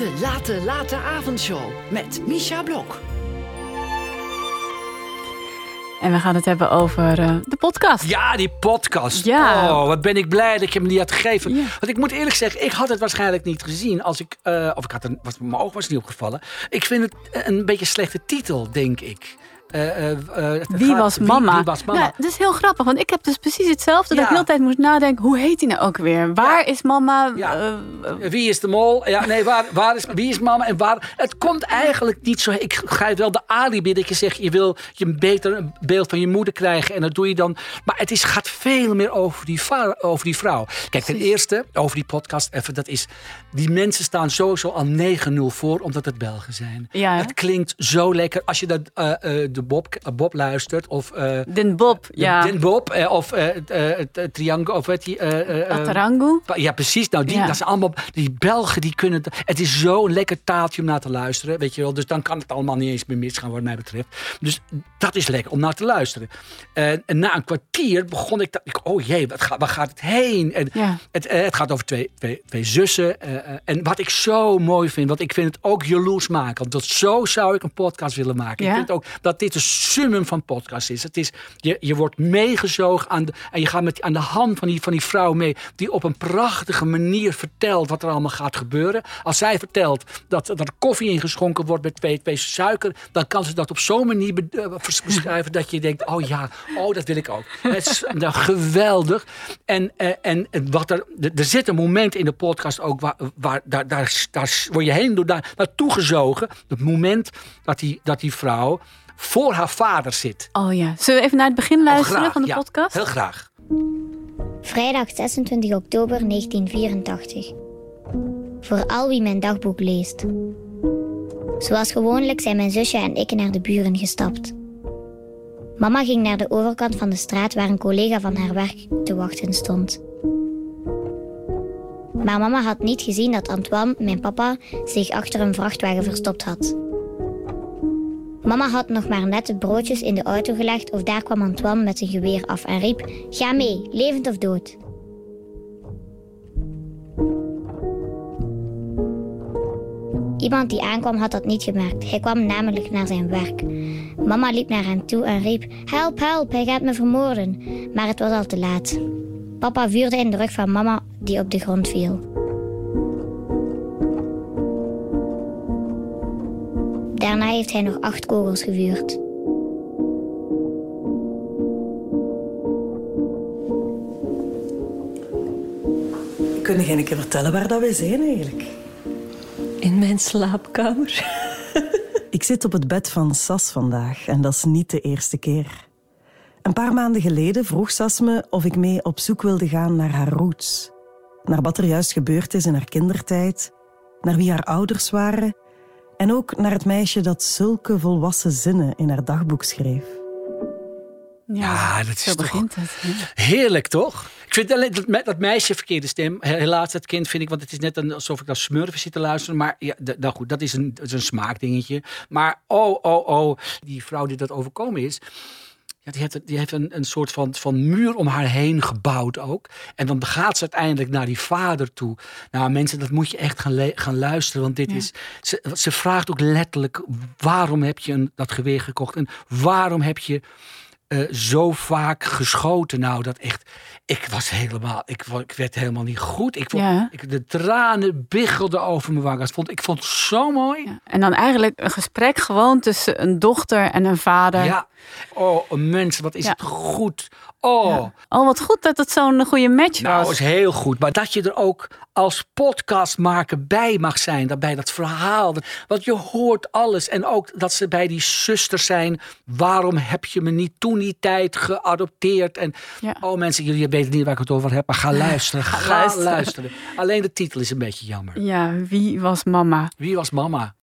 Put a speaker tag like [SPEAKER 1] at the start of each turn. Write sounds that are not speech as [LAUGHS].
[SPEAKER 1] De Late Late Avondshow met Misha Blok.
[SPEAKER 2] En we gaan het hebben over uh, de podcast.
[SPEAKER 3] Ja, die podcast.
[SPEAKER 2] Ja.
[SPEAKER 3] Oh, wat ben ik blij dat je hem die had gegeven.
[SPEAKER 2] Ja.
[SPEAKER 3] Want ik moet eerlijk zeggen, ik had het waarschijnlijk niet gezien. Als ik, uh, of ik had er, was, mijn oog was niet opgevallen. Ik vind het een beetje een slechte titel, denk ik. Uh,
[SPEAKER 2] wie,
[SPEAKER 3] gaat,
[SPEAKER 2] was mama?
[SPEAKER 3] Wie, wie was mama?
[SPEAKER 2] Nou, dat is heel grappig, want ik heb dus precies hetzelfde. Dat ik de hele tijd moest nadenken, hoe heet die nou ook weer? Waar is mama?
[SPEAKER 3] Ja.
[SPEAKER 2] Uh,
[SPEAKER 3] Wie is de mol? Ja, nee, waar, waar is, wie is mama en waar? Het komt eigenlijk niet zo. Ik ga wel de alibi dat je zegt, je wil je een beter beeld van je moeder krijgen. En dat doe je dan. Maar het is, gaat veel meer over die, over die vrouw. Kijk, ten eerste, over die podcast even, dat is. Die mensen staan sowieso al 9-0 voor, omdat het Belgen zijn. Het klinkt zo lekker. Als je dat, eh, eh, de Bob, Bob luistert, of. eh,
[SPEAKER 2] Den Bob, ja.
[SPEAKER 3] Den Bob, eh, of eh, het, Triangle, of weet je.
[SPEAKER 2] Atarangu.
[SPEAKER 3] ja, precies. Nou, die,
[SPEAKER 2] Ja.
[SPEAKER 3] dat zijn allemaal, die Belgen die kunnen. het- is zo'n lekker taaltje om naar te luisteren. Weet je wel. Dus dan kan het allemaal niet eens meer misgaan, wat mij betreft. Dus dat is lekker om naar te luisteren. En, na een kwartier begon ik. ik oh jee, wat gaat, waar gaat het heen? En
[SPEAKER 2] Ja.
[SPEAKER 3] het, het gaat over twee, twee, twee zussen. en wat ik zo mooi vind, want ik vind het ook jaloers maken. Want dat, zo zou ik een podcast willen maken.
[SPEAKER 2] Ja.
[SPEAKER 3] Ik vind ook dat dit een summum van podcast is. Het is je, je wordt meegezogen aan de, en je gaat met, aan de hand van die, van die vrouw mee. Die op een prachtige manier vertelt wat er allemaal gaat gebeuren. Als zij vertelt dat, dat er koffie ingeschonken wordt met twee, twee suiker. Dan kan ze dat op zo'n manier be- eh, [LAUGHS] beschrijven dat je denkt. Oh ja, oh dat wil ik ook. Het is nou, geweldig. En, eh, en, wat er, er er zit een moment in de podcast ook waar, waar daar, daar, daar word je heen door daar, naartoe gezogen. Het moment dat die, dat die vrouw voor haar vader zit.
[SPEAKER 2] Oh ja. Zullen we even naar het begin luisteren
[SPEAKER 3] Oh, graag,
[SPEAKER 2] van de
[SPEAKER 3] ja,
[SPEAKER 2] podcast?
[SPEAKER 3] Heel graag.
[SPEAKER 4] Vrijdag 26 oktober 1984. Voor al wie mijn dagboek leest. Zoals gewoonlijk zijn mijn zusje en ik naar de buren gestapt. Mama ging naar de overkant van de straat waar een collega van haar werk te wachten stond. Maar mama had niet gezien dat Antoine, mijn papa, zich achter een vrachtwagen verstopt had. Mama had nog maar net de broodjes in de auto gelegd of daar kwam Antoine met zijn geweer af en riep: Ga mee, levend of dood. Iemand die aankwam had dat niet gemerkt. Hij kwam namelijk naar zijn werk. Mama liep naar hem toe en riep: Help, help, hij gaat me vermoorden. Maar het was al te laat. Papa vuurde in de rug van mama, die op de grond viel. Daarna heeft hij nog acht kogels gevuurd.
[SPEAKER 5] Kunnen jij een keer vertellen waar dat wij zijn eigenlijk?
[SPEAKER 6] In mijn slaapkamer. [LAUGHS]
[SPEAKER 5] Ik zit op het bed van Sas vandaag en dat is niet de eerste keer. Een paar maanden geleden vroeg Sas me of ik mee op zoek wilde gaan naar haar roots. Naar wat er juist gebeurd is in haar kindertijd, naar wie haar ouders waren en ook naar het meisje dat zulke volwassen zinnen in haar dagboek schreef.
[SPEAKER 3] Ja, dat is
[SPEAKER 2] zo
[SPEAKER 3] toch-
[SPEAKER 2] begint het. hè?
[SPEAKER 3] Heerlijk, toch? Ik vind alleen dat, dat meisje verkeerde stem. Helaas, dat kind vind ik, want het is net een- alsof ik naar smurfen zit te luisteren. Maar ja, nou goed, dat is, een, dat is een smaakdingetje. Maar oh, oh, oh, die vrouw die dat overkomen is. Ja, die heeft, die heeft een, een soort van, van muur om haar heen gebouwd ook. En dan gaat ze uiteindelijk naar die vader toe. Nou, mensen, dat moet je echt gaan, gaan luisteren. Want dit is. Ze, ze vraagt ook letterlijk: waarom heb je een, dat geweer gekocht? En waarom heb je eh, zo vaak geschoten. Nou, dat echt. Ik was helemaal. Ik, ik werd helemaal niet goed. Ik vond,
[SPEAKER 2] Ja.
[SPEAKER 3] ik, de tranen biggelden over mijn wangen. Ik vond, ik vond het zo mooi.
[SPEAKER 2] Ja. En dan eigenlijk een gesprek gewoon tussen een dochter en een vader.
[SPEAKER 3] Ja. Oh, mensen, wat is
[SPEAKER 2] Ja.
[SPEAKER 3] het goed. Oh.
[SPEAKER 2] Oh, wat goed dat het zo'n goede match
[SPEAKER 3] Nou,
[SPEAKER 2] was.
[SPEAKER 3] is heel goed. Maar dat je er ook als podcastmaker bij mag zijn. Dat bij dat verhaal. Dat- Want je hoort alles. En ook dat ze bij die zusters zijn. Waarom heb je me niet toen die tijd geadopteerd? En
[SPEAKER 2] Ja.
[SPEAKER 3] oh mensen, jullie weten niet waar ik het over heb. Maar ga [LAUGHS] luisteren. Ga,
[SPEAKER 2] luisteren.
[SPEAKER 3] luisteren. Alleen de titel is een beetje jammer.
[SPEAKER 2] Ja, wie was mama?
[SPEAKER 3] Wie was mama?